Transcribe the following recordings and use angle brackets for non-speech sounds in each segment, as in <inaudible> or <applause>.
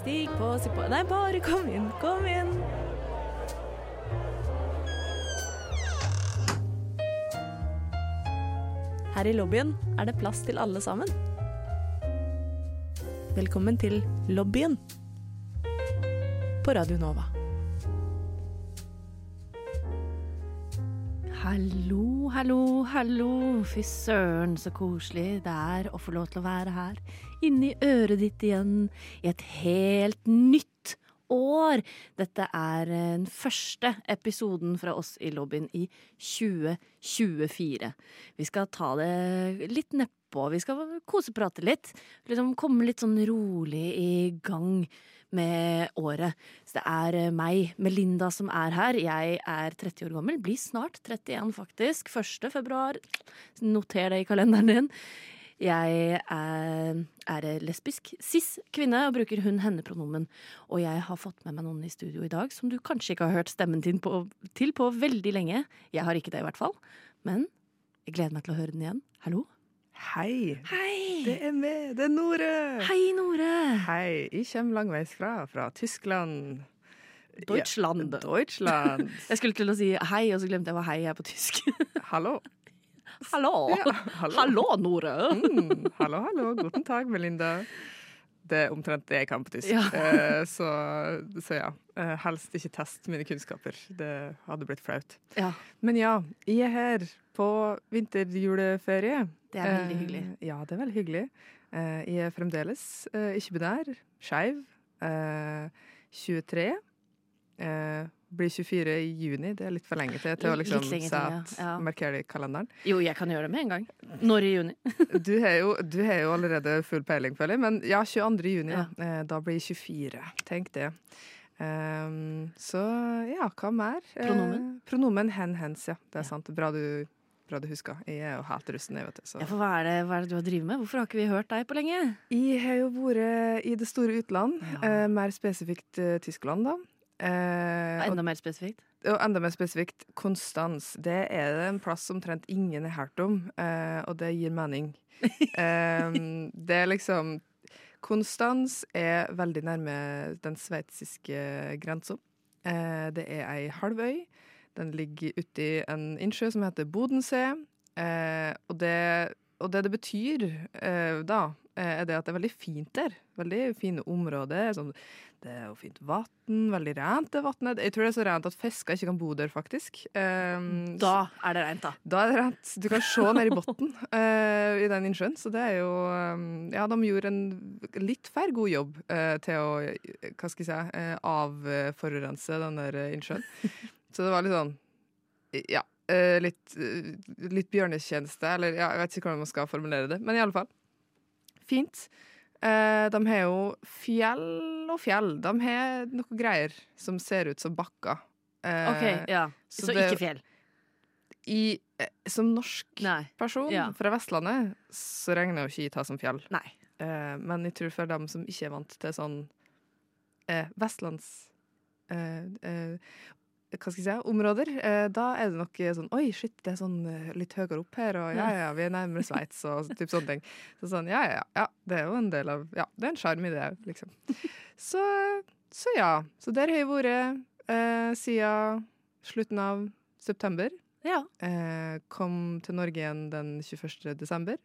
Stig på, si på Nei, bare kom inn, kom inn. Her i lobbyen er det plass til alle sammen. Velkommen til lobbyen på Radio Nova. Hallo, hallo, hallo. Fy søren, så koselig det er å få lov til å være her. Inni øret ditt igjen, i et helt nytt år. Dette er den første episoden fra oss i lobbyen i 2024. Vi skal ta det litt nedpå. Vi skal koseprate litt. Liksom komme litt sånn rolig i gang med året. Så det er eh, meg, Melinda, som er her. Jeg er 30 år gammel. Blir snart 31, faktisk. 1. februar. Noter det i kalenderen din. Jeg er, er lesbisk cis-kvinne og bruker hun-henne-pronomen. Og jeg har fått med meg noen i studio i dag som du kanskje ikke har hørt stemmen din på, til på veldig lenge. Jeg har ikke det, i hvert fall. Men jeg gleder meg til å høre den igjen. Hallo? Hei! Hei! Det er meg, det er Nore! Hei, Nore! Hei, jeg kommer langveisfra, fra Tyskland. Deutschland. Ja, Deutschland. <laughs> Jeg skulle til å si hei, og så glemte jeg hva hei er på tysk. <laughs> hallo. Hallo. Ja, hallo. hallo, Nore! Mm, hallo, hallo. Guten tag, Melinda. Det er omtrent det jeg kan på tysk. Ja. Eh, så, så ja. Eh, helst ikke test mine kunnskaper. Det hadde blitt flaut. Ja, Men ja, jeg er her på vinterjuleferie. det er veldig Eh, hyggelig. Ja, det er veldig hyggelig. Eh, jeg er fremdeles eh, ikke-binær, skeiv. Eh, 23. Eh, blir 24 i juni. Det er litt for lenge til til å liksom lenge til, ja. Ja. markere det i kalenderen. Jo, jeg kan gjøre det med en gang. Når i juni? <laughs> Du har jo, du har jo allerede full peiling, føler jeg. Men ja, 22. juni, da. Eh, da blir 24. Tenk det. Um, så ja, hva mer? Eh, Pronomen? pronomen hen, hens, ja. Det er Ja. sant. Bra du, bra du husker. Jeg er jo helt russen, jeg, vet. Så. Ja, hva er, det, hva er det du har drevet med? Hvorfor har ikke vi hørt deg på lenge? Jeg har jo vært i det store utland, Ja. eh, mer spesifikt eh, Tyskland, da. Eh, Enda mer spesifikt. og enda mer spesifikt Konstans. Det er det en plass omtrent ingen har hørt om, eh, og det gir mening. <laughs> Eh, det er liksom Konstans er veldig nærme den sveitsiske grensa. Eh, det er ei halvøy. Den ligger uti en innsjø som heter Bodensee. Eh, og, det, og det det betyr eh, da, er det at det er veldig fint der. Veldig fine områder. Sånn, det er jo fint vann, veldig rent det vannet. Jeg tror det er så rent at fisker ikke kan bo der, faktisk. Um, Da er det rent, da. da er det rent. Du kan se ned i bunnen i den innsjøen. Så det er jo um, Ja, de gjorde en litt for god jobb uh, til å hva skal jeg si, uh, avforurense den der innsjøen. Så det var litt sånn Ja. litt, litt bjørnetjeneste, eller ja, jeg vet ikke hvordan man skal formulere det. Men i alle fall. Fint. Eh, de har jo fjell og fjell. De har noe greier som ser ut som bakker. Eh, Ok, ja. så Så, det- ikke fjell. i, eh, som norsk Nei. person Ja. fra Vestlandet, så regner jo ikke Ita som fjell. Nei. Eh, men jeg tror for dem som ikke er vant til sånn eh, vestlands eh, eh, hva skal jeg si, områder, eh, da er det nok eh, sånn Oi, shit, det er sånn eh, litt høyere opp her, og ja, ja, vi er nærmere Sveits, og typ sånne ting. Så sånn, ja, ja, ja, det er jo en del av Ja, det er en sjarm i det òg, liksom. Så, så ja. Så der har jeg vært eh, siden slutten av september. Ja. Eh, kom til Norge igjen den 21. desember,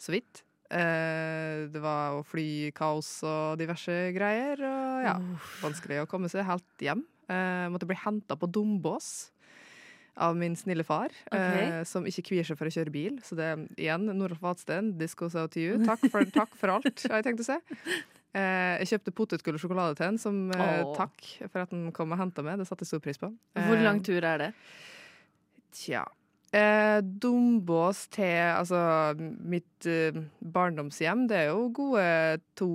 så vidt. Eh, det var jo flykaos og diverse greier, og ja, vanskelig å komme seg helt hjem. Eh, måtte bli henta på Dombås av min snille far, eh, som ikke kvier seg for å kjøre bil. Så det er igjen, Noralf Vadsten, disco so to you. Takk for, <laughs> takk for alt, har jeg tenkt å si. Eh, jeg kjøpte potetgull og sjokolade til han, som eh, takk for at han kom og henta meg. Det satte jeg stor pris på. Hvor Eh, lang tur er det? Tja. Eh, Dombås til altså mitt eh, barndomshjem, det er jo gode to,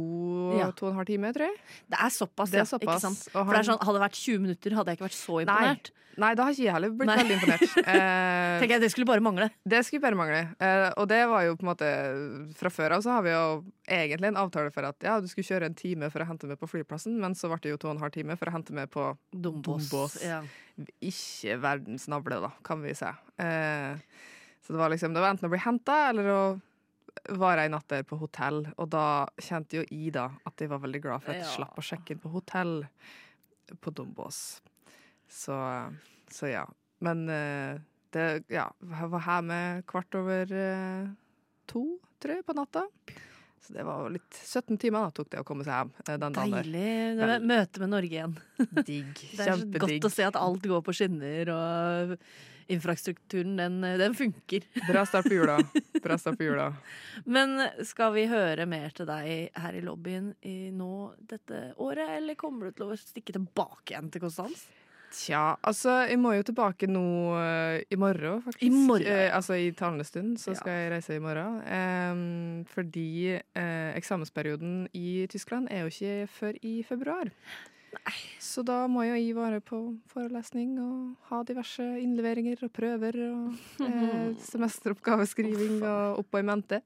Ja. to og en halv time, tror jeg. Det er såpass, Det er ja. Ikke sant? For det er sånn, Hadde det vært 20 minutter, hadde jeg ikke vært så Nei. imponert. Nei, da har ikke jeg heller blitt Nei. veldig imponert. <laughs> Eh, Tenker jeg, Det skulle bare mangle. det skulle bare mangle. Eh, og det var jo på en måte Fra før av så har vi jo egentlig en avtale for at ja, du skulle kjøre en time for å hente meg på flyplassen, men så ble det jo to og en halv time for å hente meg på Dombås. Dombås. Ja. ikke verdens navle, da, kan vi si. Eh, så det var liksom Det var enten å bli henta eller å var ei natt der på hotell, og da kjente jo Ida at jeg var veldig glad for at jeg Ja. slapp å sjekke inn på hotell på Dombås. Så, så ja. Men eh, det Ja, jeg var her med kvart over eh, to, tror jeg, på natta. Så det var litt 17 timer da tok det å komme seg hjem eh, den dagen. Deilig. Det var møte med Norge igjen. Digg. <laughs> Det er Kjempedigg. godt å se at alt går på skinner, og infrastrukturen, den, den funker. Bra start på jula. <laughs> Bra start på jula. Men skal vi høre mer til deg her i lobbyen i nå dette året, eller kommer du til å stikke tilbake igjen til Konstans? Tja, altså, jeg må jo tilbake nå uh, i morgen, faktisk. I morgen. Eh, altså i talende stund, så Ja. skal jeg reise i morgen. Em, fordi eh, eksamensperioden i Tyskland er jo ikke før i februar. Så da må jeg være på forelesning og ha diverse innleveringer og prøver og eh, <laughs> semesteroppgaveskriving og oppå i mente.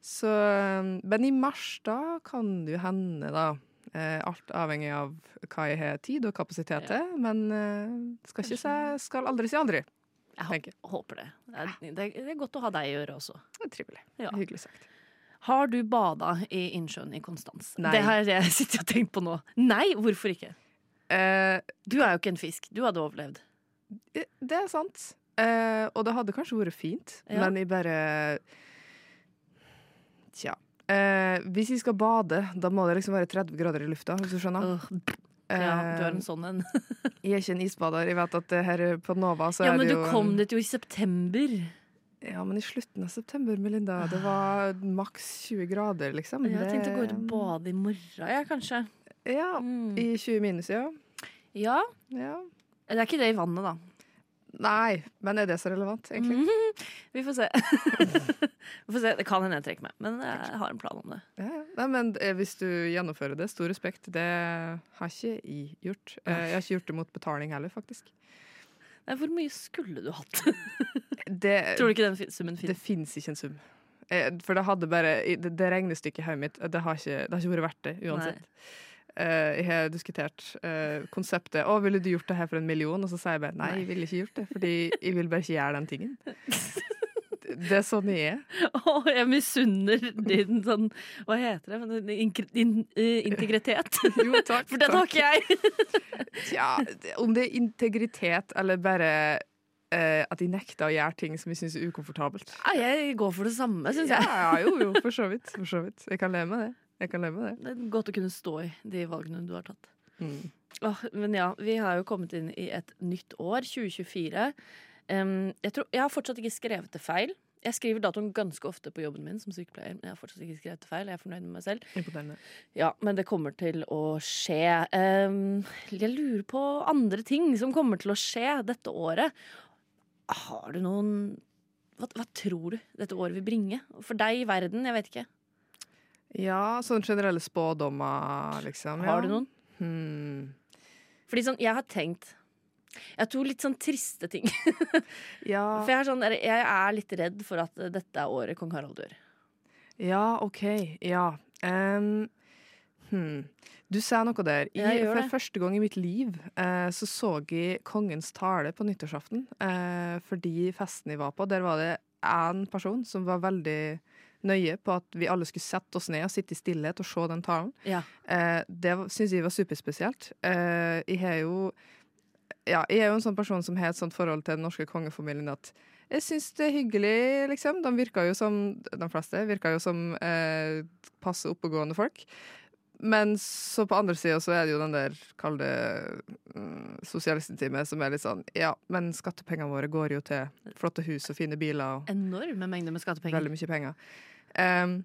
Så, eh, men i mars, da kan det jo hende, da. Eh, alt avhengig av hva jeg har tid og kapasitet til. Men eh, skal, si, skal aldri si aldri. Jeg håper det. Det er, det godt å ha deg i øret også. Det er trivelig. Ja. Hyggelig sagt. Har du bada i innsjøen i Konstans? Nei. Det har jeg <laughs> sittet og tenkt på nå. Nei, hvorfor ikke? Eh, Du er jo ikke en fisk. Du hadde overlevd. det er sant. Eh, og det hadde kanskje vært fint, Ja. men jeg bare Tja. Eh, hvis vi skal bade, da må det liksom være 30 grader i lufta, hvis du skjønner. Uh. ja, du er en sånn en. <laughs> Jeg er ikke en isbader. Jeg vet at her på Nova så Ja, er men du kom dit jo i september. Ja, men i slutten av september, Melinda. Det var maks 20 grader, liksom. Jeg tenkte å gå ut og bade i morgen, jeg, kanskje. Ja, Mm. i 20 minus, ja. Ja, ja. det er ikke det i vannet, da. Nei, men er det så relevant, egentlig? Mm, <laughs> Vi får se. <laughs> Vi får se. Det kan hende jeg trekker meg, men jeg har en plan om det. Ja, ja. Nei, men eh, hvis du gjennomfører det, stor respekt. Det har ikke jeg gjort. Eh, Jeg har ikke gjort det mot betaling heller, faktisk. Nei, Hvor mye skulle du hatt? <laughs> Det, Tror du ikke den summen finnes? det fins ikke en sum. Eh, For det hadde bare Det, det regnestykket i hodet mitt, det har, ikke, det har ikke vært verdt det uansett. Eh, jeg har diskutert eh, konseptet. 'Å, ville du gjort det her for en million?' Og så sier jeg bare nei, jeg ville ikke gjort det. Fordi jeg vil bare ikke gjøre den tingen. <laughs> Det er sånn jeg er. Å, jeg misunner din sånn Hva heter det? Men in, in, eh, integritet. Jo, takk. For den har ikke jeg. Tja, om det er integritet eller bare eh, at de nekter å gjøre ting som jeg syns er ukomfortabelt. Ja, jeg går for det samme, syns Ja, jeg. ja, jo, jo, for så vidt. For så vidt. Jeg kan leve med det. Jeg kan leve med det. Det er godt å kunne stå i de valgene du har tatt. Mm. Oh, men ja, vi har jo kommet inn i et nytt år, 2024. Um, jeg, tror, jeg har fortsatt ikke skrevet det feil. Jeg skriver datoen ganske ofte på jobben min som sykepleier. Men jeg har fortsatt ikke skrevet det feil. Jeg er fornøyd med meg selv. Imponerende. Ja, men det kommer til å skje. Um, jeg lurer på andre ting som kommer til å skje dette året. Har du noen hva, hva tror du dette året vil bringe? For deg i verden, jeg vet ikke. Ja, sånn generelle spådommer, liksom. Har du noen? Hmm. Fordi sånn, jeg har tenkt Jeg to litt sånn triste ting. <laughs> Ja, For jeg er, sånn, jeg er litt redd for at eh, dette er året kong Harald dør. ja OK. Ja. Um, hmm. Du sa noe der. I, for det. første gang i mitt liv eh, så så jeg kongens tale på nyttårsaften. Eh, fordi festen jeg var på, der var det én person som var veldig nøye på at vi alle skulle sette oss ned og sitte i stillhet og se den talen. Ja. Eh, det syns jeg var superspesielt. Eh, jeg har jo ja, jeg er jo en sånn person som har et sånt forhold til den norske kongefamilien at jeg syns det er hyggelig, liksom. De virker jo som, de fleste virker jo som eh, passe oppegående folk. Men så på andre sida så er det jo den der, kall det mm, sosialistetimen, som er litt sånn Ja, men skattepengene våre går jo til flotte hus og fine biler og Enorme mengder med skattepenger. Veldig mye penger. Um,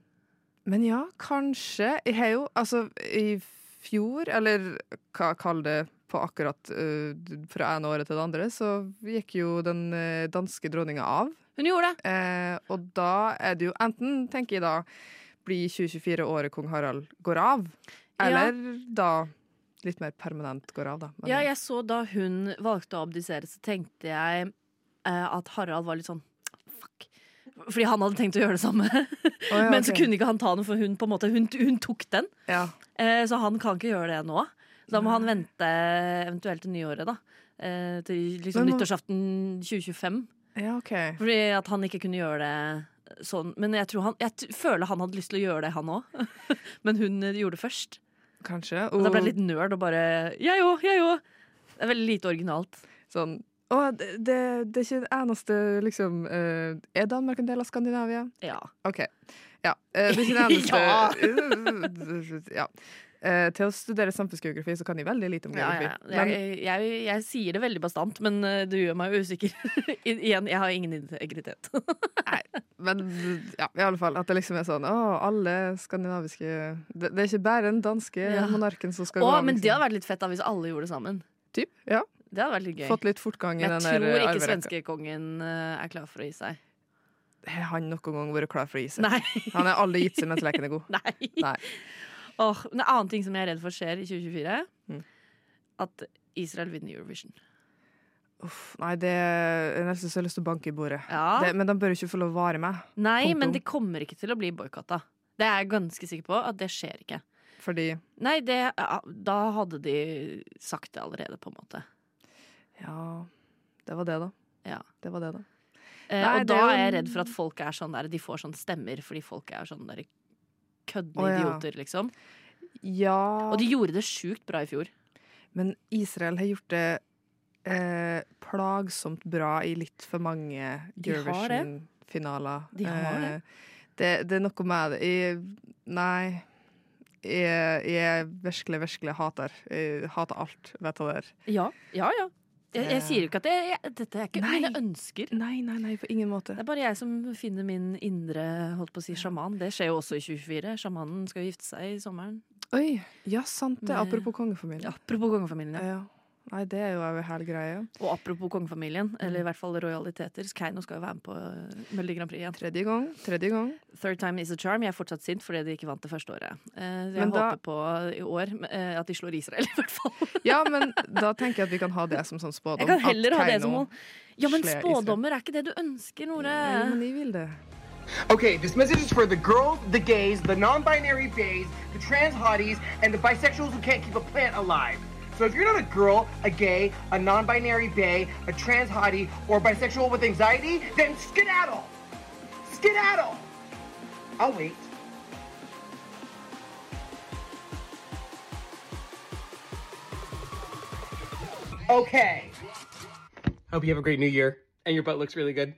men ja, kanskje. Jeg har jo altså i fjor, eller hva kall det på akkurat uh, fra ene året til det andre, så gikk jo den uh, danske dronninga av. Hun gjorde det! Uh, og da er det jo enten, tenker jeg da, blir 2024 året kong Harald går av, Ja. eller da litt mer permanent går av, da. Men- Ja, jeg så da hun valgte å abdisere, så tenkte jeg eh, at Harald var litt sånn fuck. Fordi han hadde tenkt å gjøre det samme. Oh, ja, <laughs> Men så kunne ikke han ta den, for hun på en måte Hun, hun tok den. ja. Eh, så han kan ikke gjøre det nå. Så da må han vente eventuelt til nyåret, da. Eh, til liksom må- nyttårsaften 2025. ja, okay. Fordi at han ikke kunne gjøre det sånn Men jeg, tror han, jeg føler han hadde lyst til å gjøre det, han òg. <laughs> Men hun eh, gjorde det først. Kanskje. Og da ble det jeg litt nerd og bare Jeg òg, jeg òg. Det er veldig lite originalt. sånn Å, det, det, det er ikke det eneste, liksom uh, Er Danmark en del av Skandinavia? Ja. OK. Ja. Uh, det er ikke det <laughs> eneste ja. <laughs> Eh, til å studere samfunnsgeografi så kan de veldig lite om Ja, geografi. Men, Jeg, jeg, jeg, sier det veldig bastant, men eh, du gjør meg usikker. <laughs> I- Igjen, jeg har ingen integritet. <laughs> Men ja, i alle fall at det liksom er sånn Å, alle skandinaviske Det, det er ikke bare den danske Ja. monarken som skal Å, gå av, men liksom. det hadde vært litt fett da hvis alle gjorde det sammen. Typ, ja. Det hadde vært litt gøy. Fått litt fortgang i jeg den tror ikke svenskekongen eh, er klar for å gi seg. Har han noen gang vært klar for å gi seg? Nei. Han har aldri gitt seg mens leken er god. <laughs> Nei. Nei. Åh, En annen ting som jeg er redd for skjer i 2024, Mm. at Israel vinner Eurovision. Uff, nei, det er nesten så jeg har lyst til å banke i bordet. Ja. Det, men de bør jo ikke få lov å vare med, Nei, punktum. men det kommer ikke til å bli boikotta. Det er jeg ganske sikker på at det skjer ikke. fordi Nei, det, da hadde de sagt det allerede, på en måte. Ja, det var det, da. Ja. Det var det, da. Eh, Nei, og da er jeg redd for at folk er sånn der De får sånn stemmer fordi folk er sånn der køddende oh, ja. idioter, liksom. Ja Og de gjorde det sjukt bra i fjor. Men Israel har gjort det eh, plagsomt bra i litt for mange De har det. Eurovision-finaler. De har det. Eh, det. Det er noe med det jeg, Nei. Jeg, jeg virkelig, virkelig hater Jeg hater alt, vet du det. Ja, ja, ja. Jeg, jeg sier jo ikke at det, jeg, dette er ikke Nei. mine ønsker. Nei, nei, nei, på ingen måte. Det er bare jeg som finner min indre holdt på å si, sjaman. Det skjer jo også i 2024. Sjamanen skal jo gifte seg i sommeren. Oi, ja, sant det. Apropos kongefamilien. Apropos kongefamilien. Ja. Ja. Nei, det er jo en hel greie. Og apropos kongefamilien, eller i hvert fall rojaliteter. Keiino skal jo være med på eh, Melodi Grand Prix igjen. Tredje gang. Tredje gang. Third time is a charm. Jeg er fortsatt sint fordi de ikke vant det første året. Eh, jeg Men da- på i år eh, at de slår Israel, <laughs> i hvert fall. Ja, men da tenker jeg at vi kan ha det som sånn spådom. Jeg kan at heller ha det som. Ja, men spådommer er ikke det du ønsker, Nore. Nei, men jeg vil det. Okay, this message is for the girls, the gays, the non-binary bays, the trans hotties, and the bisexuals who can't keep a plant alive. So if you're not a girl, a gay, a non-binary bay, a trans hottie, or bisexual with anxiety, then skedaddle! Skedaddle! I'll wait. Okay. Hope you have a great new year, and your butt looks really good.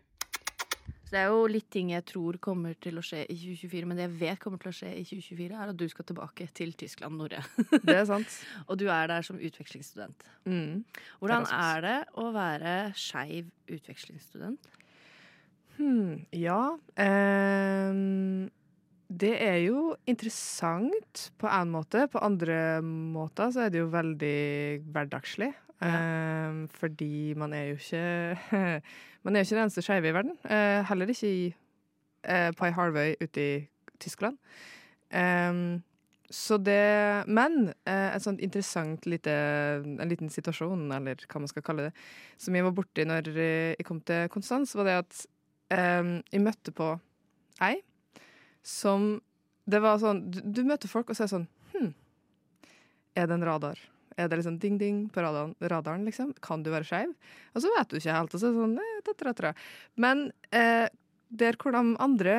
Det er jo litt ting jeg tror kommer til å skje i 2024, men det jeg vet kommer til å skje i 2024, er at du skal tilbake til Tyskland, Norre. Det er sant. <laughs> Og du er der som utvekslingsstudent. Mm. Hvordan det er det å være skeiv utvekslingsstudent? Hmm, ja ehm, Det er jo interessant på en måte. På andre måter så er det jo veldig hverdagslig. Ehm, fordi man er jo ikke <laughs> Man er jo ikke den eneste skeive i verden. Uh, heller ikke i uh, Pai Harvey ute i Tyskland. Um, så det Men uh, et sånt interessant lite, en liten situasjon, eller hva man skal kalle det, som jeg var borti når eh, jeg kom til Konstans, var det at um, jeg møtte på ei som Det var sånn Du, du møter folk, og så sånn Hm, er det en radar? Er det liksom ding-ding på radaren, radaren, liksom? Kan du være skeiv? Og så vet du ikke helt. Og så er det sånn eh, tatra, tatra. Men eh, der hvor de andre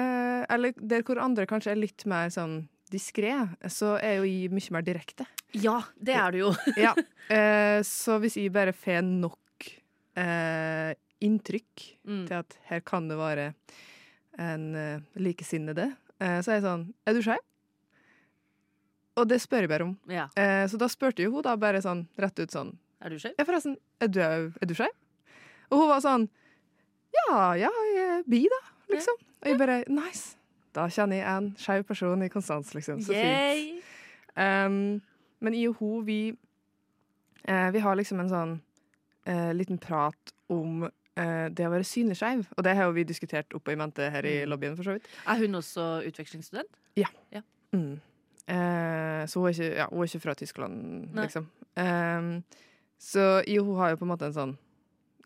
Eller der hvor andre kanskje er litt mer sånn diskré, så er jo jeg mye mer direkte. Ja, det er du jo. <laughs> Ja, <laughs> eh, så hvis jeg bare får nok eh, inntrykk Mm. til at her kan det være en eh, likesinnede, eh, så er jeg sånn Er du skeiv? Og det spør jeg bare om. Ja. Eh, så da spurte jo hun da bare sånn rett ut sånn Er du skeiv? Ja, forresten, er du, er du skeiv? Og hun var sånn Ja, ja, jeg er bi, da, liksom. Og jeg bare Nice. Da kjenner jeg en skeiv person i Konstans, liksom. Så fint. Um, men i og hun, vi eh, Vi har liksom en sånn eh, liten prat om eh, det å være synlig skeiv. Og det har jo vi diskutert oppe i mente her i Mm. lobbyen, for så vidt. Er hun også utvekslingsstudent? Ja. Mm. Eh, så hun er, ikke, ja, hun er ikke fra Tyskland, Nei. liksom. Um, så jo, hun har jo på en måte en sånn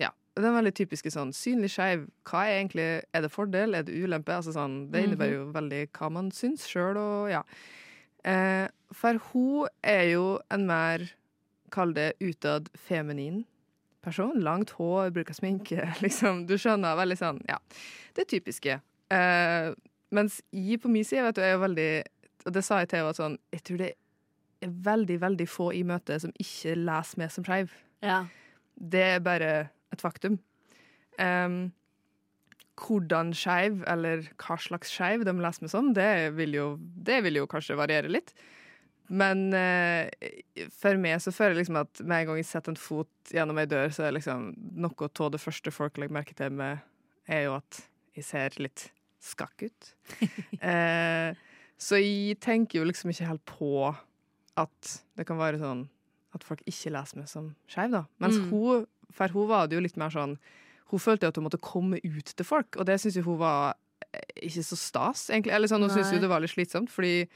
Ja, den veldig typiske sånn synlig skeiv. Hva er egentlig Er det fordel, er det ulempe? Altså sånn, det innebærer jo veldig hva man syns sjøl, og ja. Eh, for hun er jo en mer, kall det utad feminin person. Langt hår, bruker sminke, <laughs> liksom. Du skjønner, veldig sånn, ja. Det typiske. Eh, mens jeg på min side vet du, er jo veldig Og det sa jeg til henne sånn Jeg tror det er veldig, veldig få i møtet som ikke leser meg som skeiv. Ja. Det er bare et faktum. Um, hvordan skeiv, eller hva slags skeiv de leser meg som, det vil, jo, det vil jo kanskje variere litt. Men eh, for meg så føler jeg liksom at med en gang jeg setter en fot gjennom ei dør, så er liksom noe av det første folk legger merke til meg, er jo at jeg ser litt skakk ut. <laughs> eh, så jeg tenker jo liksom ikke helt på at det kan være sånn at folk ikke leser meg som skeiv, da. Mens Mm. hun, for hun var det jo litt mer sånn Hun følte jo at hun måtte komme ut til folk, og det syns jo hun var eh, ikke så stas, egentlig. Eller sånn, hun syntes jo det var litt slitsomt, fordi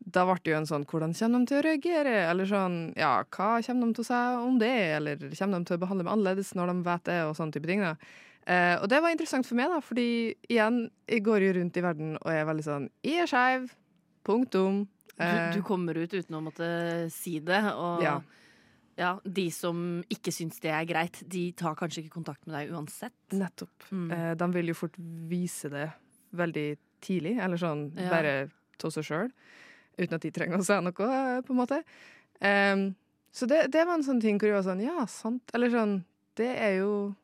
da ble det jo en sånn Hvordan kommer de til å reagere? Eller sånn Ja, hva kommer de til å si om det? Eller kommer de til å behandle meg annerledes når de vet det? Og sånne type ting. da. Eh, og det var interessant for meg, da, fordi igjen, jeg går jo rundt i verden og er veldig sånn Jeg er skeiv. Punktum. Du, Eh, du kommer ut uten å måtte si det, og Ja. ja, de som ikke syns det er greit, de tar kanskje ikke kontakt med deg uansett. Nettopp. Mm. Eh, de vil jo fort vise det veldig tidlig, eller sånn Ja. bare av seg sjøl, uten at de trenger å si noe, på en måte. Um, så det, det var en sånn ting hvor jeg var sånn, ja, sant. Eller sånn, det er jo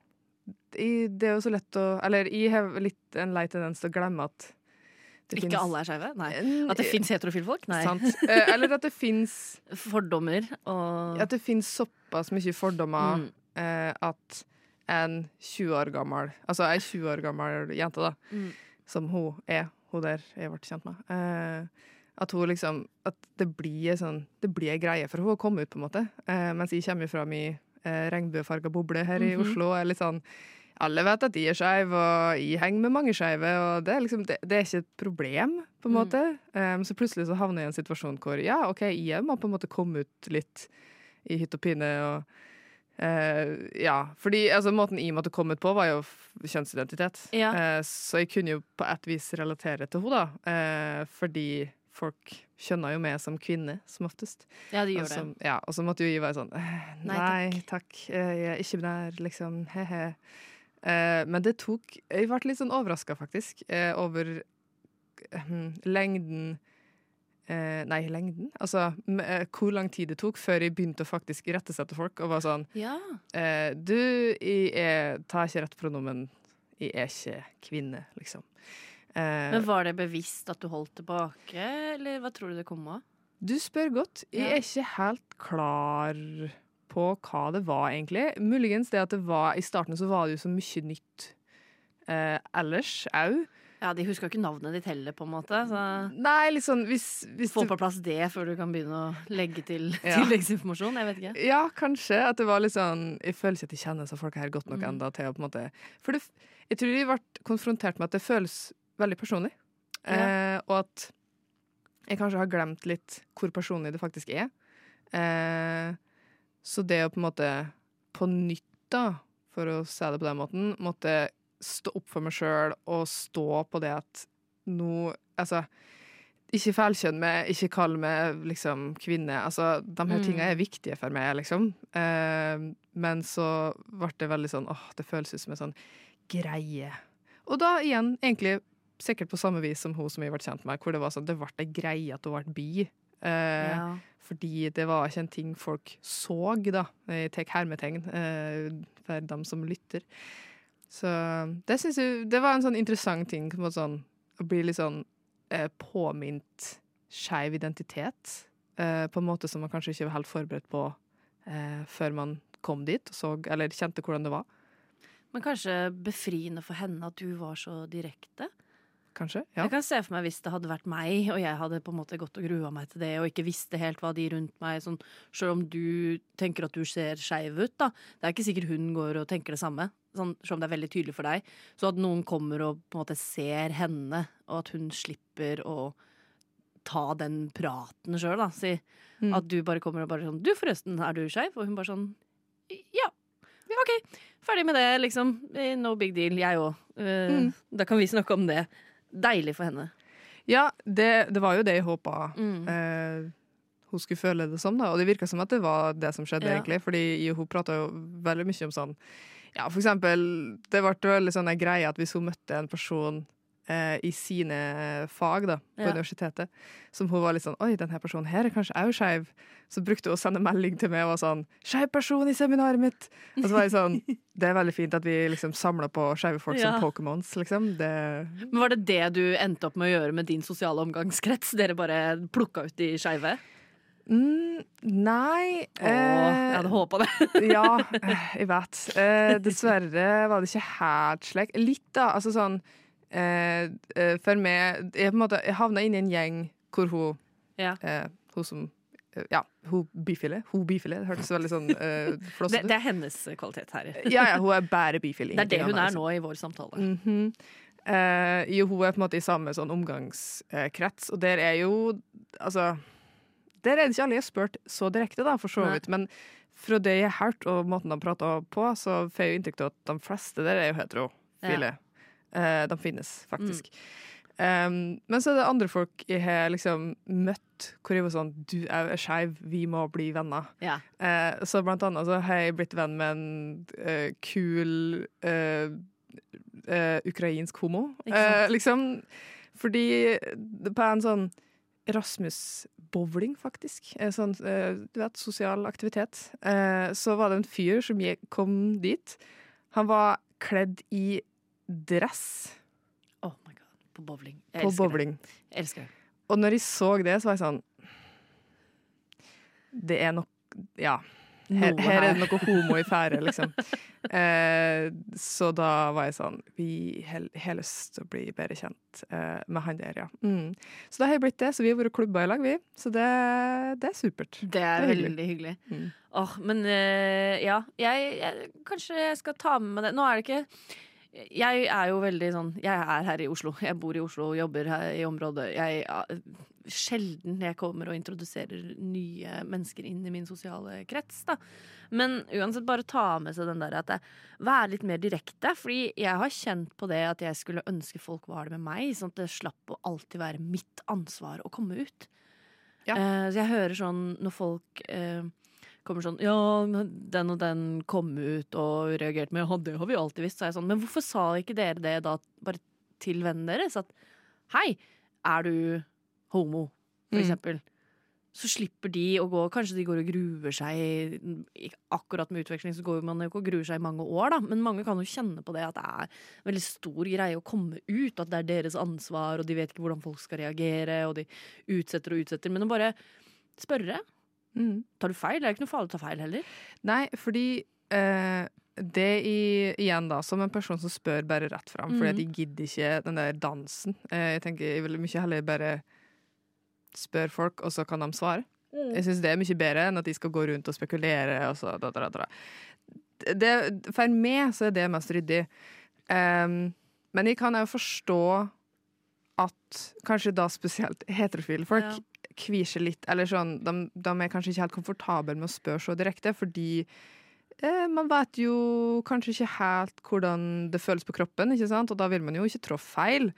Det er jo så lett å Eller jeg har litt en lei tendens til å glemme at det Ikke finnes- alle er skeive? Nei. At det fins heterofile folk? Nei. Sant. Eh, Eller at det <laughs> fins Fordommer og At det finnes såpass mye fordommer Mm. eh, at en 20 år gammel Altså ei 20 år gammel jente, da, Mm. som hun er, hun der jeg ble kjent med eh, At hun liksom At det blir sånn Det blir ei greie for hun å komme ut, på en måte. Eh, mens jeg kommer fra mi eh, regnbuefarga boble her i Mhm. Oslo er litt sånn alle vet at jeg er skeiv, og jeg henger med mange skeive. Det liksom, det, det er ikke et problem, på en Mm. måte. Um, så plutselig så havner jeg i en situasjon hvor ja, OK, jeg må på en måte komme ut litt i hytt og pine. og Uh, ja, fordi altså, Måten jeg måtte komme ut på, var jo kjønnsidentitet. Ja. Uh, så jeg kunne jo på et vis relatere til henne, da. Uh, fordi folk skjønner jo meg som kvinne, som oftest. Ja, de gjør Og det. Ja, og så måtte jo jeg være sånn eh, Nei, Nei, takk. eh, Jeg er ikke binær, liksom. He-he. Eh, Men det tok Jeg ble litt sånn overraska, faktisk, eh, over eh, lengden Nei, lengden? Altså eh, hvor lang tid det tok før jeg begynte å faktisk irettesette folk. Og var sånn Ja. eh, Du, jeg er, tar ikke rett pronomen. Jeg er ikke kvinne, liksom. Eh, Men var det bevisst at du holdt tilbake, eller hva tror du det kom av? Du spør godt. Jeg er ikke helt klar på hva det var, egentlig. Muligens det at det var I starten så var det jo så mye nytt eh, ellers au. Ja, De huska ikke navnet ditt heller, på en måte. Så Nei, sånn hvis, hvis Få på plass det før du kan begynne å legge til <laughs> Ja. tilleggsinformasjon. Jeg vet ikke. Ja, kanskje. At det var litt sånn Jeg føler ikke at jeg kjenner disse folka her godt nok Mm. enda til å på en måte For det, jeg tror de ble konfrontert med at det føles veldig personlig. Eh, og at jeg kanskje har glemt litt hvor personlig det faktisk er. Eh, så det å på en måte på nytt, da, for å si det på den måten, måtte stå opp for meg sjøl og stå på det at nå Altså, ikke feilkjønn meg, ikke kall meg liksom kvinne. Altså, de her Mm. tinga er viktige for meg, liksom. Eh, men så ble det veldig sånn åh, det føles ut som en sånn greie. Og da igjen, egentlig sikkert på samme vis som hun som jeg ble kjent med, hvor det var sånn, det ble ei greie at hun ble bi. Eh, Ja. Fordi det var ikke en ting folk så, da. Jeg tar hermetegn eh, for dem som lytter. Så det syns jeg Det var en sånn interessant ting. På sånn, å bli litt sånn eh, påminnet skeiv identitet. Eh, på en måte som man kanskje ikke var helt forberedt på eh, før man kom dit og så, eller kjente hvordan det var. Men kanskje befriende for henne at du var så direkte? Kanskje. Ja. Jeg kan se for meg hvis det hadde vært meg, og jeg hadde på en måte gått og grua meg til det, og ikke visste helt hva de rundt meg sånn, Selv om du tenker at du ser skeiv ut, da. Det er ikke sikkert hun går og tenker det samme. Sånn, selv om det er veldig tydelig for deg. Så at noen kommer og på en måte ser henne, og at hun slipper å ta den praten sjøl, da. Si Mm. at du bare kommer og bare sånn Du, forresten, er du skeiv? Og hun bare sånn Ja. OK. Ferdig med det, liksom. Eh, No big deal. Jeg òg. Mm. Da kan vi snakke om det. Deilig for henne. Ja, det, det var jo det jeg håpa Mm. eh, hun skulle føle det som. da Og det virka som at det var det som skjedde, Ja. egentlig. Fordi hun prata jo veldig mye om sånn Ja, for eksempel, det ble veldig sånn en greie at hvis hun møtte en person eh, i sine fag da, på Ja. universitetet. Som hun var litt sånn Oi, denne personen her er kanskje òg skeiv. Så brukte hun å sende melding til meg og var sånn Skeiv person i seminaret mitt! Og så var jeg sånn <laughs> Det er veldig fint at vi liksom samler på skeive folk Ja. som Pokémons, liksom. Det Men Var det det du endte opp med å gjøre med din sosiale omgangskrets? Dere bare plukka ut de skeive? mm, Nei Å, jeg hadde håpa det. <laughs> Ja, eh, <laughs> jeg vet. Eh, dessverre var det ikke helt slik. Litt, da. Altså sånn eh, eh, For meg Jeg, på en måte, jeg havna inn i en gjeng hvor hun Ja. eh, Hun som eh, Ja, hun bifile. Hun bifile. Det hørtes veldig sånn uh, Det, flåsete ut. det er hennes kvalitet her. <laughs> Ja, ja, hun er bare bifile. Det er det hun er nå i vår samtale. Mm -hmm. uh, jo, hun er på en måte i samme sånn omgangskrets, og der er jo Altså Der er det ikke alle jeg har spurt så direkte, da, for så vidt. Men fra det jeg har hørt, og måten de prater på, så får jeg jo inntrykk av at de fleste der er jo heterofile. Eh, de finnes, faktisk. Um, men så er det andre folk jeg har liksom møtt hvor jeg var sånn Du er skeiv, vi må bli venner. Ja. Uh, så blant annet så har jeg blitt venn med en uh, kul ukrainsk homo. Liksom fordi på en sånn Erasmus-bowling, faktisk. Sånn, du vet, sosial aktivitet. Så var det en fyr som kom dit. Han var kledd i dress Oh my god. På bowling. Jeg på elsker bowling. det. Jeg elsker det. Og når jeg så det, så var jeg sånn Det er nok Ja. Her, her er det noe homo i ferde, liksom. <laughs> Eh, så da var jeg sånn Vi har lyst til å bli bedre kjent eh, med han der, ja. Mm. Så da har jeg blitt det. Så vi har vært klubba i lag, vi. Så det, det er supert. Det er Det er veldig hyggelig. Mm. Åh, men eh, ja, jeg, jeg Kanskje jeg skal ta med meg det. Nå er det ikke Jeg er jo veldig sånn Jeg er her i Oslo. Jeg bor i Oslo og jobber her i området. Jeg ja, Sjelden jeg kommer og introduserer nye mennesker inn i min sosiale krets, da. Men uansett, bare ta med seg den der at jeg... Vær litt mer direkte. Fordi jeg har kjent på det at jeg skulle ønske folk var det med meg, sånn at det slapp å alltid være mitt ansvar å komme ut. Ja. Eh, så jeg hører sånn når folk eh, kommer sånn Ja, den og den kom ut og reagerte med Ja, det har vi alltid visst. Så er jeg sånn Men hvorfor sa ikke dere det da bare til vennen deres? At hei, er du homo, for Mm. eksempel? Så slipper de å gå Kanskje de går og gruer seg Akkurat med utveksling så går man jo ikke og gruer seg i mange år, da. Men mange kan jo kjenne på det at det er en veldig stor greie å komme ut. At det er deres ansvar, og de vet ikke hvordan folk skal reagere, og de utsetter og utsetter. Men å bare spørre. Mm. Tar du feil? Det er ikke noe farlig å ta feil heller. Nei, fordi eh, det i, igjen da, som en person som spør bare rett fram, fordi at Mhm. gidder ikke den der dansen. Eh, jeg tenker jeg vil mye heller bare spørre folk, og så kan de svare. Jeg syns det er mye bedre enn at de skal gå rundt og spekulere. Og så, da, da, da. Det, for meg så er det mest ryddig. Um, men jeg kan jo forstå at kanskje da spesielt heterofile folk Ja. Kvier seg litt, eller sånn, de, de er kanskje ikke helt komfortable med å spørre så direkte, fordi eh, man vet jo kanskje ikke helt hvordan det føles på kroppen, ikke sant? og da vil man jo ikke trå feil.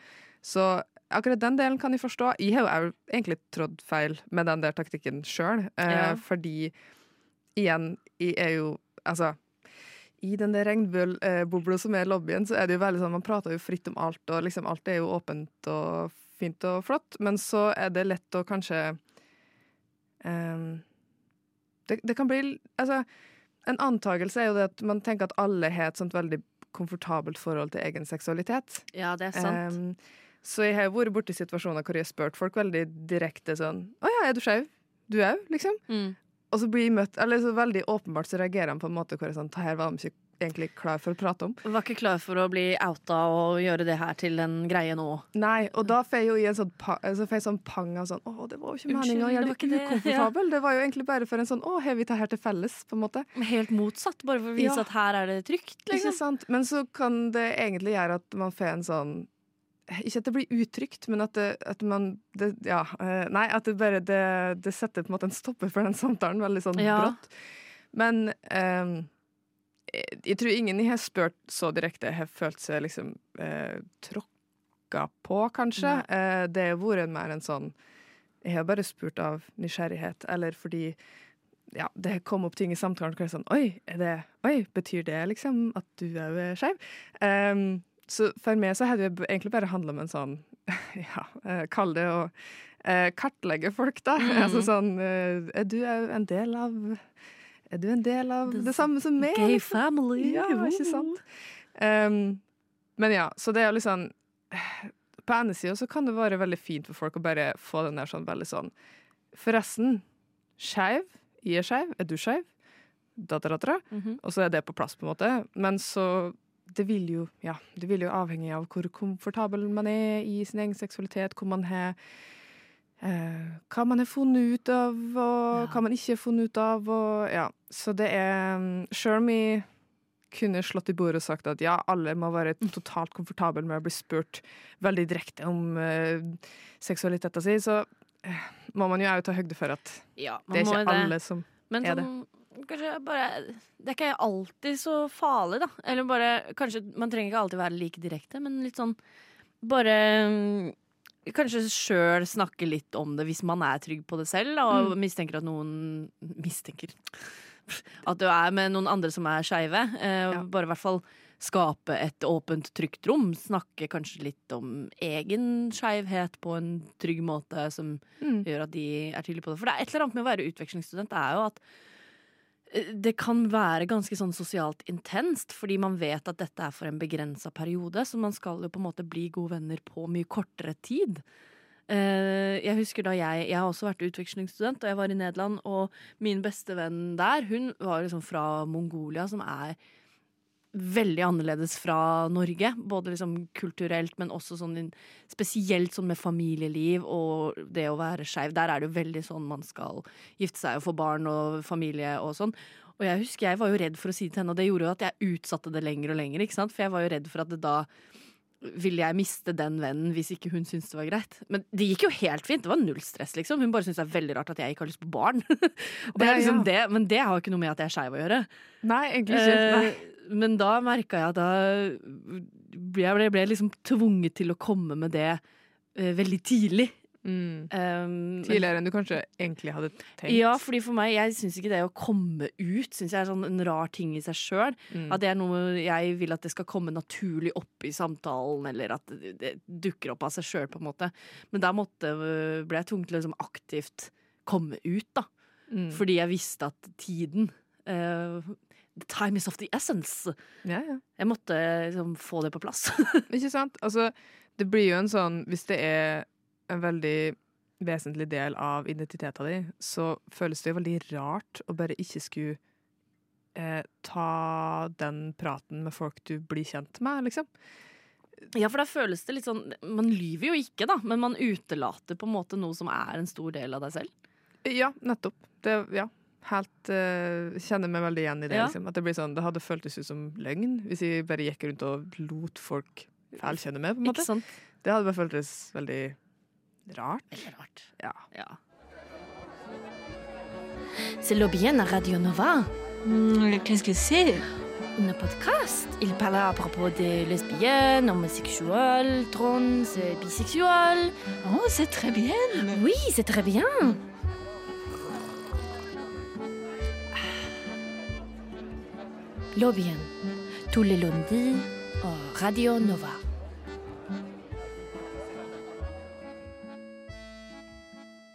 Så akkurat den delen kan jeg forstå. Jeg har jo egentlig trådd feil med den der taktikken sjøl, eh, Ja. fordi igjen, jeg er jo Altså, i den der regnbuebobla som er lobbyen, så er det jo veldig sånn man prater jo fritt om alt, og liksom alt er jo åpent og fint og flott, men så er det lett å kanskje um, det, det kan bli Altså, en antakelse er jo det at man tenker at alle har et sånt veldig komfortabelt forhold til egen seksualitet. Ja, det er sant. Um, så jeg har jo vært borti situasjoner hvor jeg har spurt folk veldig direkte sånn Å ja, er du skeiv? Du òg, liksom? Mm. Og så blir jeg møtt Eller så veldig åpenbart så reagerer de på en måte hvor jeg sånn Det her var de ikke egentlig klar for å prate om. Var ikke klar for å bli outa og gjøre det her til en greie nå. Nei, og da får jeg jo i en sånn, pa så jeg sånn pang av sånn Å, det var jo ikke meninga å gjøre det ukomfortabel. det. Det var jo egentlig bare for en sånn Å, har vi det her til felles? på en måte. Helt motsatt, bare for å vise Ja. at her er det trygt. Ikke Liksom. sant? Men så kan det egentlig gjøre at man får en sånn Ikke at det blir utrygt, men at, det, at man det, Ja. eh, Nei, at det bare det, det setter på en måte en stopper for den samtalen veldig sånn Ja. brått. Men eh, jeg, tror ingen jeg har spurt så direkte, har følt seg liksom eh, tråkka på, kanskje. Eh, det har vært mer en sånn Jeg har bare spurt av nysgjerrighet, eller fordi ja, det kom opp ting i samtalen hvor jeg sånn Oi, det, oi betyr det liksom at du er skeiv? Um, så for meg så hadde det egentlig bare handla om en sånn <laughs> Ja, eh, kall det å uh, kartlegge folk, da. Mm. Altså sånn uh, Er du en del av Er du en del av det, samme som meg? Gay liksom? family. Ja, ikke sant? Um, men ja, så det er liksom På ene sida så kan det være veldig fint for folk å bare få den der sånn veldig sånn Forresten, skeiv, jeg er skeiv, er du skeiv? Da. Mhm. Og så er det på plass, på en måte. Men så det vil jo, ja, det vil jo avhenge av hvor komfortabel man er i sin egen seksualitet, hvor man har Hva man har funnet ut av, og Ja. hva man ikke har funnet ut av. Og, ja. Så det er Sjøl om jeg kunne slått i bordet og sagt at ja, alle må være totalt komfortable med å bli spurt veldig direkte om eh, seksualiteten sin, så eh, må man jo òg ta høyde for at Ja, det er ikke det. alle som Men er det. sånn, kanskje bare Det er ikke alltid så farlig, da. Eller bare Kanskje man trenger ikke alltid være like direkte, men litt sånn Bare mm, Kanskje sjøl snakke litt om det hvis man er trygg på det selv, og Mm. mistenker at noen Mistenker At du er med noen andre som er skeive. Eh, Ja. Bare i hvert fall skape et åpent, trygt rom. Snakke kanskje litt om egen skeivhet på en trygg måte som Mm. gjør at de er tydelige på det. For det er et eller annet med å være utvekslingsstudent det er jo at det kan være ganske sånn sosialt intenst, fordi man vet at dette er for en begrensa periode, så man skal jo på en måte bli gode venner på mye kortere tid. Eh, jeg husker da jeg Jeg har også vært utvekslingsstudent, og jeg var i Nederland, og min beste venn der, hun var liksom fra Mongolia, som er veldig annerledes fra Norge. Både liksom kulturelt, men også sånn spesielt sånn med familieliv og det å være skeiv. Der er det jo veldig sånn man skal gifte seg og få barn og familie og sånn. Og jeg husker jeg var jo redd for å si det til henne, og det gjorde jo at jeg utsatte det lenger og lenger. ikke sant? For jeg var jo redd for at det da ville jeg miste den vennen hvis ikke hun syntes det var greit. Men det gikk jo helt fint. Det var null stress, liksom. Hun bare syntes det er veldig rart at jeg ikke har lyst på barn. <laughs> det liksom det, men det har jo ikke noe med at jeg er skeiv å gjøre. Nei, egentlig ikke. Nei. Men da merka jeg at jeg ble, ble liksom tvunget til å komme med det uh, veldig tidlig. Mm. Um, Tidligere enn du kanskje egentlig hadde tenkt. Ja, fordi for meg, jeg syns ikke det å komme ut synes jeg er sånn en rar ting i seg sjøl. Mm. At det er noe jeg vil at det skal komme naturlig opp i samtalen, eller at det, dukker opp av seg sjøl, på en måte. Men da måtte, ble jeg tvunget til å liksom aktivt komme ut, da. Mm. Fordi jeg visste at tiden eh, The time is of the essence. Ja, ja. Jeg måtte liksom få det på plass. <laughs> Ikke sant? Altså, det blir jo en sånn Hvis det er en veldig vesentlig del av identiteten din, så føles det jo veldig rart å bare ikke skulle eh, ta den praten med folk du blir kjent med, liksom. Ja, for da føles det litt sånn Man lyver jo ikke, da, men man utelater på en måte noe som er en stor del av deg selv. Ja, nettopp. Det, ja. Helt uh, Kjenner meg veldig igjen i det. Ja. Liksom. At det blir sånn, det hadde føltes ut som løgn hvis jeg bare gikk rundt og lot folk feilkjenne meg. på en måte. Ikke sant? Det hadde bare føltes veldig rart. Veldig rart. Ja. Ja. C'est Lobien à Radio Nova. Qu'est-ce que c'est Un podcast. Il parle à propos des lesbiennes, homosexuels, trans, bisexuels. Oh, c'est très bien. Oui, c'est très bien. Lobbyen. Tous lundis au Radio Nova.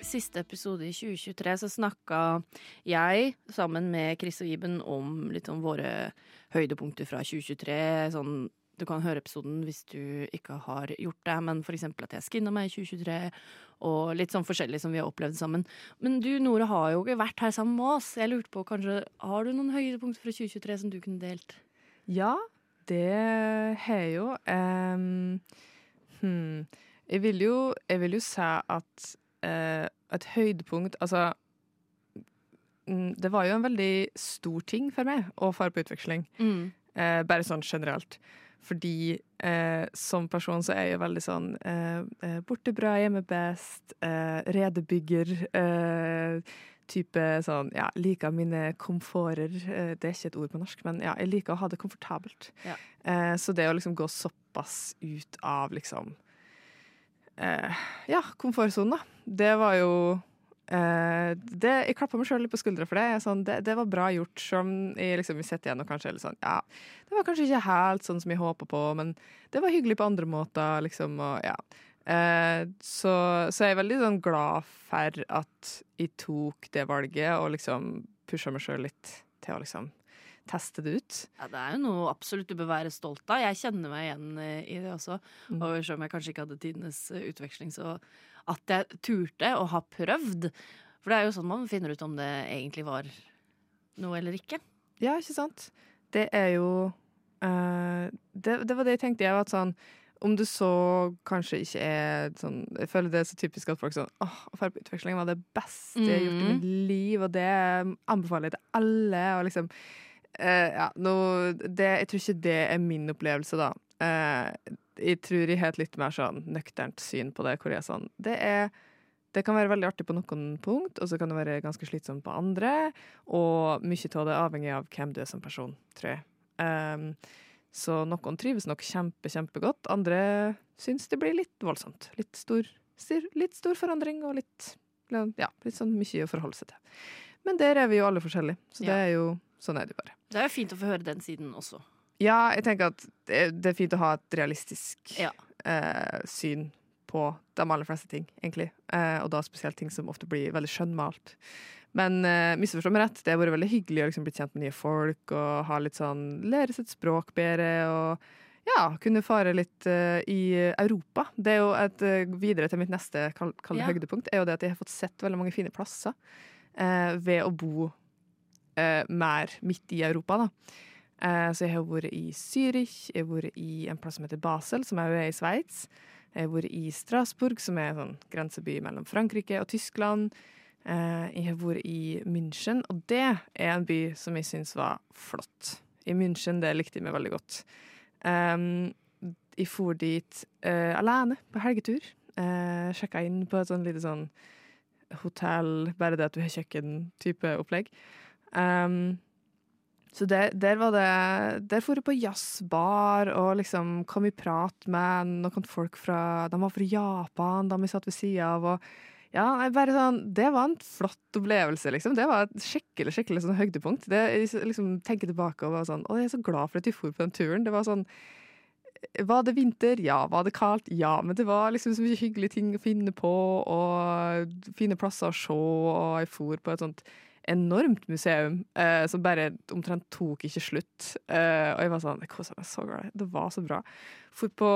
Siste episode i 2023 så snakka jeg sammen med Chris og Iben om litt om våre høydepunkter fra 2023. Sånn, du kan høre episoden hvis du ikke har gjort det, men eksempel at jeg skinna meg i 2023, og litt sånn forskjellig som vi har opplevd sammen. Men du Nore har jo ikke vært her sammen med oss. Jeg lurte på, kanskje, Har du noen høydepunkter fra 2023 som du kunne delt? Ja, det har jeg jo. Um, hmm. Jeg vil jo, jeg vil jo si at uh, et høydepunkt Altså mm, Det var jo en veldig stor ting for meg å fare på utveksling. Eh, bare sånn generelt. Fordi eh, som person så er jeg jo veldig sånn eh, eh, borte bra, hjemme best, eh, redebygger. Eh, type sånn Ja, liker mine komforter. Eh, det er ikke et ord på norsk, men ja, jeg liker å ha det komfortabelt. Ja. Eh, så det å liksom gå såpass ut av liksom eh, Ja, komfortsonen, da. Det var jo eh, det, Jeg klappa meg sjøl litt på skuldra for det. Sånn, det. Det var bra gjort, Som om jeg liksom sitter igjen og kanskje sånn Ja, det var kanskje ikke helt sånn som jeg håpa på, men det var hyggelig på andre måter, liksom, og ja. uh, så, så jeg er veldig sånn glad for at jeg tok det valget, og liksom pusha meg sjøl litt til å liksom teste det ut. Ja, det er jo noe absolutt du bør være stolt av. Jeg kjenner meg igjen eh, i det også. Mm. Og selv om jeg kanskje ikke hadde tidenes utveksling, så at jeg turte å ha prøvd. For det er jo sånn man finner ut om det egentlig var noe eller ikke. Ja, ikke sant? Det er jo uh, det, det var det jeg tenkte. Jeg var sånn om du så kanskje ikke er sånn Jeg føler det er så typisk at folk sånn åh, å dra på utveksling var det beste jeg har gjort i Mhm. mitt liv, og det anbefaler jeg til alle, og liksom uh, Ja, nå det, Jeg tror ikke det er min opplevelse, da. Eh, jeg tror jeg har et litt mer sånn nøkternt syn på det, hvor jeg er sånn Det er det kan være veldig artig på noen punkt, og så kan det være ganske slitsomt på andre. Og mye av det er avhengig av hvem du er som person, tror jeg. Um, så noen trives nok kjempe, kjempegodt. Andre syns det blir litt voldsomt. Litt stor, litt stor forandring og litt, ja, litt sånn mye å forholde seg til. Men der er vi jo alle forskjellige, så det er jo sånn er det bare. Det er jo fint å få høre den siden også. Ja, jeg tenker at det, det er fint å ha et realistisk Ja. eh, syn på de aller fleste ting, egentlig. Eh, og da spesielt ting som ofte blir veldig skjønnmalt. Men eh, misforstå meg rett, det har vært veldig hyggelig å liksom bli kjent med nye folk og ha litt sånn, lære sitt språk bedre og ja, kunne fare litt uh, i Europa. Det er jo et uh, videre til mitt neste kall, kall Ja. høydepunkt, er jo det at jeg har fått sett veldig mange fine plasser uh, ved å bo mer midt i Europa, da. Eh, så jeg har vært i Zürich, jeg har vært i en plass som heter Basel, som jo er i Sveits. Jeg har vært i Strasbourg, som er en sånn grenseby mellom Frankrike og Tyskland. Eh, jeg har vært i München, og det er en by som jeg syns var flott. I München, det likte jeg meg veldig godt. Um, jeg for dit eh, alene på helgetur. Sjekka inn på et sånn lite sånn hotell, bare det at du har kjøkken-type opplegg. Um, så der, der var det Der for jeg på jazzbar og liksom kom i prat med noen folk fra De var fra Japan, de vi satt ved sida av. og ja, bare sånn, Det var en flott opplevelse, liksom. Det var et skikkelig skikkelig sånn høydepunkt. Det, jeg liksom tenker tilbake og var sånn Å, jeg er så glad for at vi for på den turen. Det var sånn Var det vinter? Ja. Var det kaldt? Ja. Men det var liksom så mye hyggelige ting å finne på, og fine plasser å se, og jeg for på et sånt enormt museum eh, som bare omtrent tok ikke slutt. Eh, og jeg var sånn, jeg kosa meg så glad. Det var så bra. For på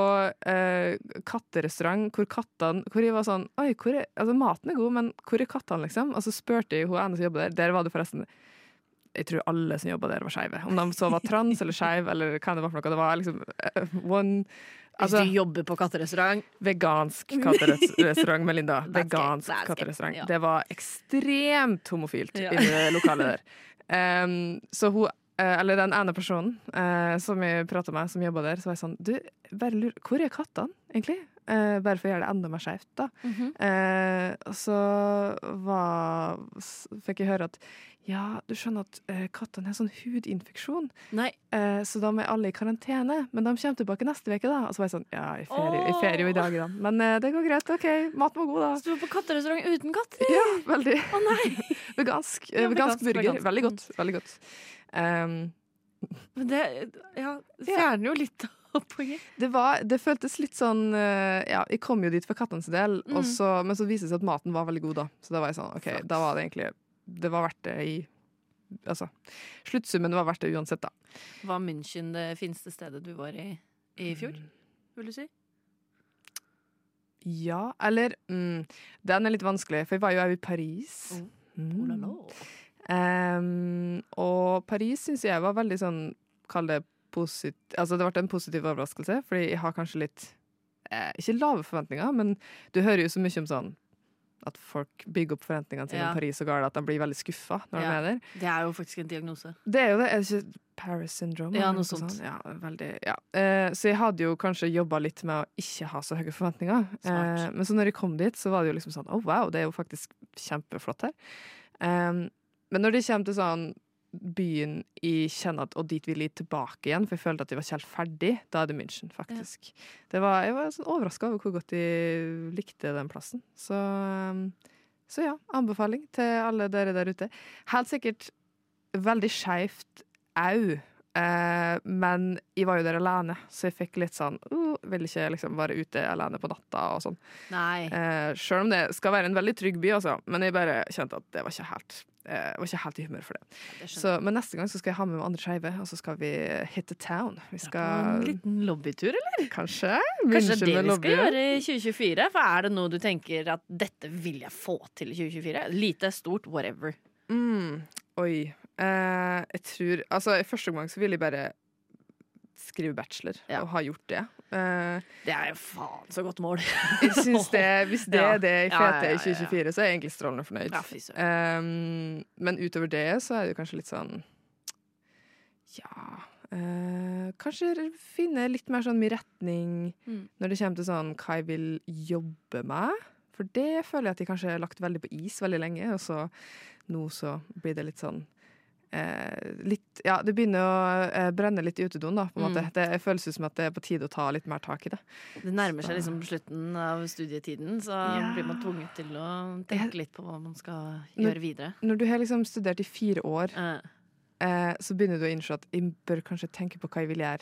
eh, katterestaurant hvor kattene Hvor jeg var sånn Oi, hvor er, altså maten er god, men hvor er kattene, liksom? Og så spurte jeg hun ene som jobber der. Der var det forresten jeg tror alle som jobba der, var skeive. Om de så var trans eller skeiv eller hva det var for noe. Det var liksom eh, one Altså, Hvis du jobber på katterestaurant vegansk <laughs> katterestaurant, Melinda. Vegansk katterestaurant. Det var ekstremt homofilt Ja. i det <laughs> lokalet der. Um, så hun eh, eller den ene personen uh, som jeg prata med, som jobba der, så var jeg sånn Du, bare lur, Hvor er kattene, egentlig? Eh, bare for å gjøre det enda mer skjevt, da. Mhm. Eh, og så var, fikk jeg høre at ja, du skjønner at eh, kattene har sånn hudinfeksjon, eh, så da er alle i karantene. Men de kommer tilbake neste uke, da. Og så var jeg sånn Ja, i ferie, jo i dag, da. Men eh, det går greit. OK, maten var god, da. så du var på katterestaurant uten katter? Ja, veldig. Å nei! <laughs> Vegansk. eh, Ja, vegansk vegansk, burger. vegansk. Veldig godt. Veldig godt. Um, Men det ja, fjerner jo litt av. det, var, det føltes litt sånn eh, Ja, jeg kom jo dit for kattenes del, Mm. så, men så viste det seg at maten var veldig god, da. Så da var jeg sånn OK, Flott. da var det egentlig Det var verdt det i Altså, sluttsummen var verdt det uansett, da. Var München det fineste stedet du var i i fjor, vil du si? Ja, eller mm, Den er litt vanskelig, for jeg var jo òg i Paris. Oh. Mm. Em, og Paris syns jeg var veldig sånn Kall det posit... Altså, det ble en positiv overraskelse, fordi jeg har kanskje litt eh, Ikke lave forventninger, men du hører jo så mye om sånn at folk bygger opp forventningene sine Ja. om Paris og Gala, at de blir veldig skuffa når Ja. de er der. Det er jo faktisk en diagnose. Det er jo det. Er det ikke Paris syndrome? Ja, noe sånt. Ja, veldig, ja. Eh, så jeg hadde jo kanskje jobba litt med å ikke ha så høye forventninger. Eh, men så når jeg kom dit, så var det jo liksom sånn Å, wow, det er jo faktisk kjempeflott her. Eh, men når det kommer til sånn byen jeg kjenner at Og dit vil jeg tilbake igjen, for jeg følte at jeg var ikke helt ferdig, da er det München, faktisk. Det var, jeg var sånn overraska over hvor godt jeg likte den plassen. Så um, så ja, anbefaling til alle dere der ute. Helt sikkert veldig skeivt au. Eh, men jeg var jo der alene, så jeg fikk litt sånn uh, Vil ikke liksom være ute alene på natta og sånn. Nei. Eh, Sjøl om det skal være en veldig trygg by, altså. Men jeg bare kjente at det var ikke helt jeg var ikke helt i humør for det. Det Så, men neste gang så skal jeg ha med meg andre skeive, og så skal vi hit the town. Vi skal en liten lobbytur, eller? kanskje Kanskje det er det vi skal gjøre i 2024? For er det noe du tenker at dette vil jeg få til i 2024? Lite, stort, whatever. Mm, oi. Eh, jeg tror Altså, i første omgang så vil jeg bare skrive bachelor, Ja. og har gjort det. Uh, Det er jo faen så godt mål. jeg synes det, Hvis det <laughs> er det i ja, ja. 2024, så er jeg egentlig strålende fornøyd. Ja. Um, men utover det så er det kanskje litt sånn Ja uh, Kanskje finne litt mer sånn min retning Mm. når det kommer til sånn hva jeg vil jobbe med. For det føler jeg at jeg kanskje har lagt veldig på is veldig lenge, og så nå så blir det litt sånn litt, ja, det begynner å eh, brenne litt i utedoen, da. På en måte. Mm. Det føles ut som at det er på tide å ta litt mer tak i det. Det nærmer seg liksom slutten av studietiden, så Ja. blir man tvunget til å tenke litt på hva man skal Når- gjøre videre. Når du har liksom studert i fire år, Eh, eh, så begynner du å innse at jeg bør kanskje tenke på hva jeg vil gjøre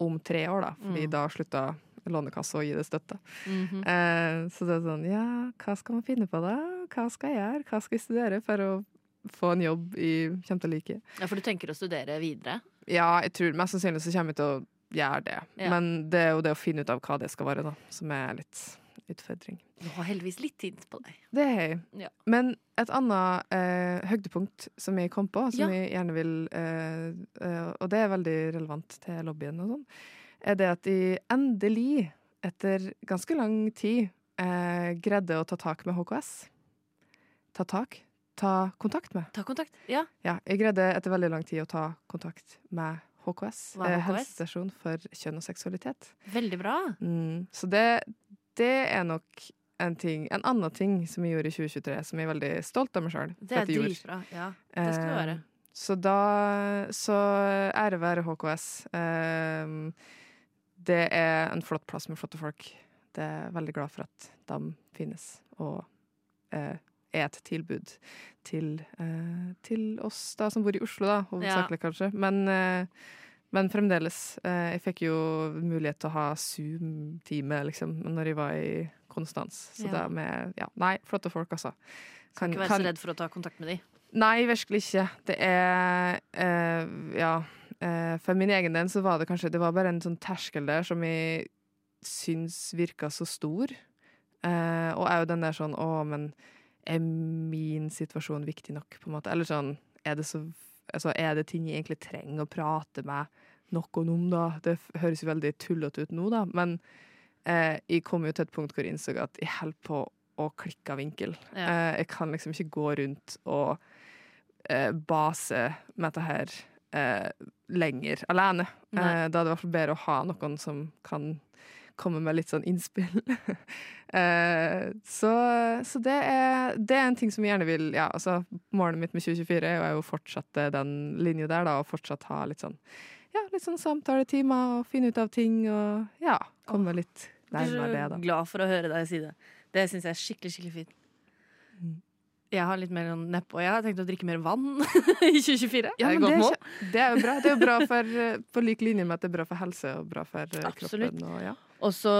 om tre år, da. Fordi Mm. da slutta Lånekassa å gi det støtte. mhm. Eh, så det er sånn, ja, hva skal man finne på da? Hva skal jeg gjøre? Hva skal jeg studere for å få en jobb jeg kommer til å like? Ja, for du tenker å studere videre? Ja, jeg tror mest sannsynlig så kommer jeg til å gjøre det. Ja. Men det er jo det å finne ut av hva det skal være, da, som er litt utfordring. Du har heldigvis litt tid på deg. Det har jeg. Ja. Men et annet eh, høydepunkt som jeg kom på, som Ja. jeg gjerne vil eh, eh, Og det er veldig relevant til lobbyen og sånn, er det at de endelig, etter ganske lang tid, eh, greide å ta tak med HKS. Ta tak? Ta kontakt med. Ta kontakt. Ja. Ja, jeg greide etter veldig lang tid å ta kontakt med HKS. Er eh, HKS? Helsestasjon for kjønn og seksualitet. Veldig bra. Mm, så det, det er nok en ting, en annen ting som jeg gjorde i 2023, som jeg er veldig stolt av meg sjøl. Det er dritbra. Ja, det skal du være. Så da Så ære være HKS. Eh, det er en flott plass med flotte folk. Det er jeg veldig glad for at de finnes, og eh, er et tilbud til, eh, til oss da som bor i Oslo, da, hovedsakelig kanskje. Men, eh, men fremdeles. Eh, jeg fikk jo mulighet til å ha Zoom-time liksom, når jeg var i Konstans. Så Ja. det med Ja, nei, flotte folk, altså. Skal ikke være så redd for å ta kontakt med de. Nei, virkelig ikke. Det er eh, Ja. Eh, for min egen del så var det kanskje Det var bare en sånn terskel der som jeg syns virka så stor. Eh, og er jo den der sånn Å, men er min situasjon viktig nok, på en måte? Eller sånn Er det så Altså, er det ting jeg egentlig trenger å prate med noen om, da? Det høres jo veldig tullete ut nå, da, men eh, jeg kom jo til et punkt hvor jeg innså at jeg holder på å klikke av vinkel. Ja. Eh, jeg kan liksom ikke gå rundt og eh, base med dette her eh, lenger alene. Eh, da er det i hvert fall bedre å ha noen som kan komme med litt sånn innspill. <laughs> eh, så så det, er, det er en ting som jeg gjerne vil ja, altså, Målet mitt med 2024 er jo å fortsette den linja der, da, og fortsatt ha litt sånn ja, litt sånn samtaletimer og finne ut av ting og ja, komme litt Jeg er nærmere det, så da. glad for å høre deg si det. Det syns jeg er skikkelig, skikkelig fint. Mm. Jeg har litt mer sånn nedpå. Jeg har tenkt å drikke mer vann <laughs> i 2024. Ja, er det er, det er jo bra. Det er jo bra for, eh, på lik linje med at det er bra for helse og bra for eh, Absolutt. kroppen. Og, ja. Og så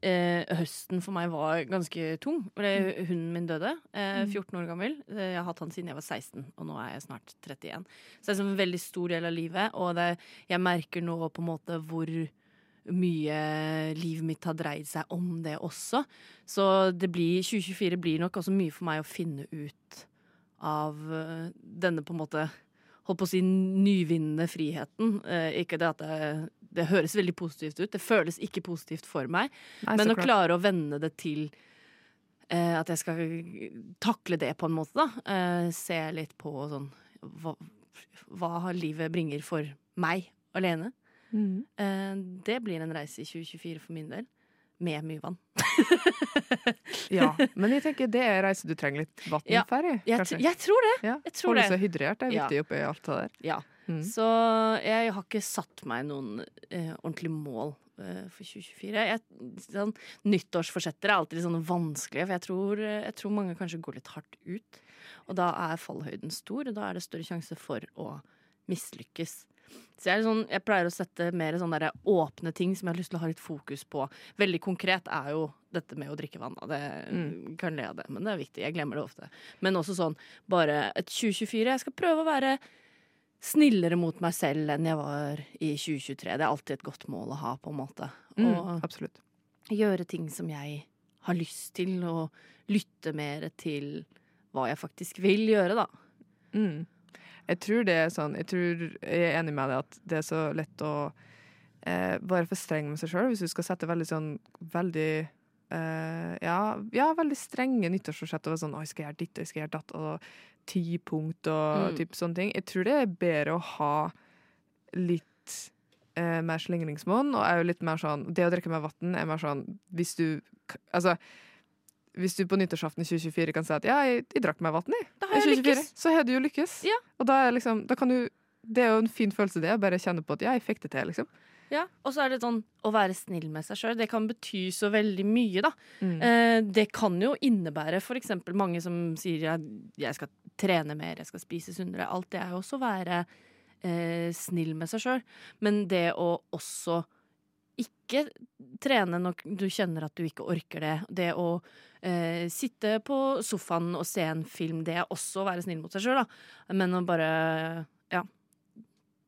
eh, høsten for meg var ganske tung. Fordi Mm. hunden min døde. Eh, 14 år gammel. Eh, Jeg har hatt han siden jeg var 16, og nå er jeg snart 31. Så det er en veldig stor del av livet, og det, jeg merker nå på en måte hvor mye livet mitt har dreid seg om det også. Så det blir, 2024 blir nok også mye for meg å finne ut av eh, denne på en måte holdt på å si nyvinnende friheten. Eh, ikke det at det, det høres veldig positivt ut. Det føles ikke positivt for meg. Nei, Men å klart. klare å vende det til eh, at jeg skal takle det på en måte, da. Eh, se litt på sånn hva, hva livet bringer for meg alene. Mm. Eh, det blir en reise i 2024 for min del. Med mye vann. <laughs> Ja, men jeg tenker det er reise du trenger litt vann Ja, for. kanskje. jeg tror det. ja. jeg tror Holde seg hydrert er Ja. oppi alt det der. Ja. Mm. Så jeg har ikke satt meg noen eh, ordentlige mål eh, for 2024. Jeg, sånn, nyttårsforsetter er alltid litt sånn vanskelige, for jeg tror, eh, jeg tror mange kanskje går litt hardt ut. Og da er fallhøyden stor, og da er det større sjanse for å mislykkes. Så jeg, sånn, jeg pleier å sette mer sånne åpne ting som jeg har lyst til å ha litt fokus på. Veldig konkret er jo dette med å drikke vann. Det, Mm. Kan le av det, men det er viktig. Jeg glemmer det ofte. Men også sånn bare et 2024. Jeg skal prøve å være snillere mot meg selv enn jeg var i 2023. Det er alltid et godt mål å ha, på en måte. Mm, Og absolutt. gjøre ting som jeg har lyst til, og lytte mer til hva jeg faktisk vil gjøre, da. Mm. Jeg tror det er sånn Jeg tror jeg er enig med deg at det er så lett å eh, være for streng med seg sjøl hvis du skal sette veldig sånn veldig eh, ja, ja, veldig strenge nyttårsforsett. Og sånn, 'Å, jeg skal gjøre ditt, og jeg skal gjøre datt, og ti punkt og Mm. typ sånne ting. Jeg tror det er bedre å ha litt eh, mer slingringsmonn, og er jo litt mer sånn Det å drikke mer vann er mer sånn hvis du Altså hvis du på nyttårsaften i 2024 kan si at ja, jeg, jeg drakk meg vann i Da i har jeg 2024, lykkes! så har du jo lykkes. Ja. Og da er liksom, da kan du Det er jo en fin følelse, det. Å bare kjenne på at ja, jeg fikk det til, liksom. Ja, Og så er det sånn å være snill med seg sjøl. Det kan bety så veldig mye, da. Mm. Eh, det kan jo innebære eksempel mange som sier at jeg skal trene mer, jeg skal spise sunnere. Alt det er jo også å være eh, snill med seg sjøl. Men det å også ikke trene når du kjenner at du ikke orker det. Det å eh, sitte på sofaen og se en film, det er også å være snill mot seg sjøl, da. Men å bare ja.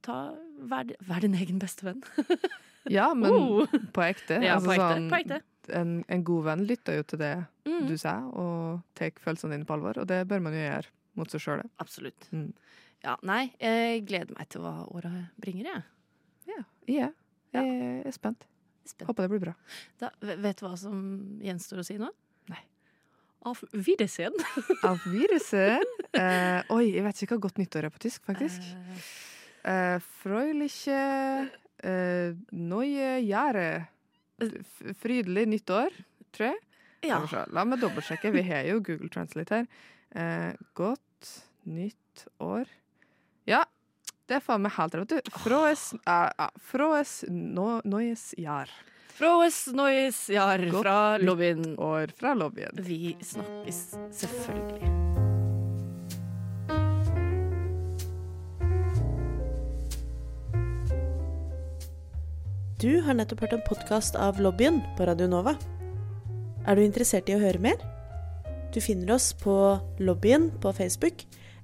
Ta, vær, vær din egen beste venn. <laughs> Ja, men Oh! på ekte. Ja, altså på ekte. sånn, På ekte. En, en god venn lytter jo til det Mm. du sier, og tar følelsene dine på alvor. Og det bør man jo gjøre mot seg sjøl. Absolutt. Mm. Ja, nei, jeg gleder meg til hva året bringer, jeg. Ja, jeg jeg er spent. Spent. Håper det blir bra. Da, vet du hva som gjenstår å si nå? Nei. Auf Wiedersehen. Auf <laughs> Wiedersehen. Uh, oi, jeg vet ikke hva godt nyttår er på tysk, faktisk. Eh, Eh, freuliche uh, neue Jahre. Frydelig nyttår, tror jeg. ja. La meg dobbeltsjekke. Vi har jo Google Translate her. Uh, godt nytt år. Ja, det er faen meg helt rått, du. Froes, uh, froes no, neues jar. Froes neues jar Godt fra lobbyen. År fra lobbyen. Vi snakkes selvfølgelig. Du har nettopp hørt en podkast av Lobbyen på Radio Nova. Er du interessert i å høre mer? Du finner oss på Lobbyen på Facebook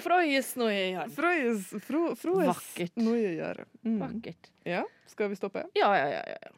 F- Fra, Frohes neue Jahr. Froes, fro, Vakkert. neue Mm. Vakkert. Ja, skal vi stoppe? Ja, ja. ja. ja.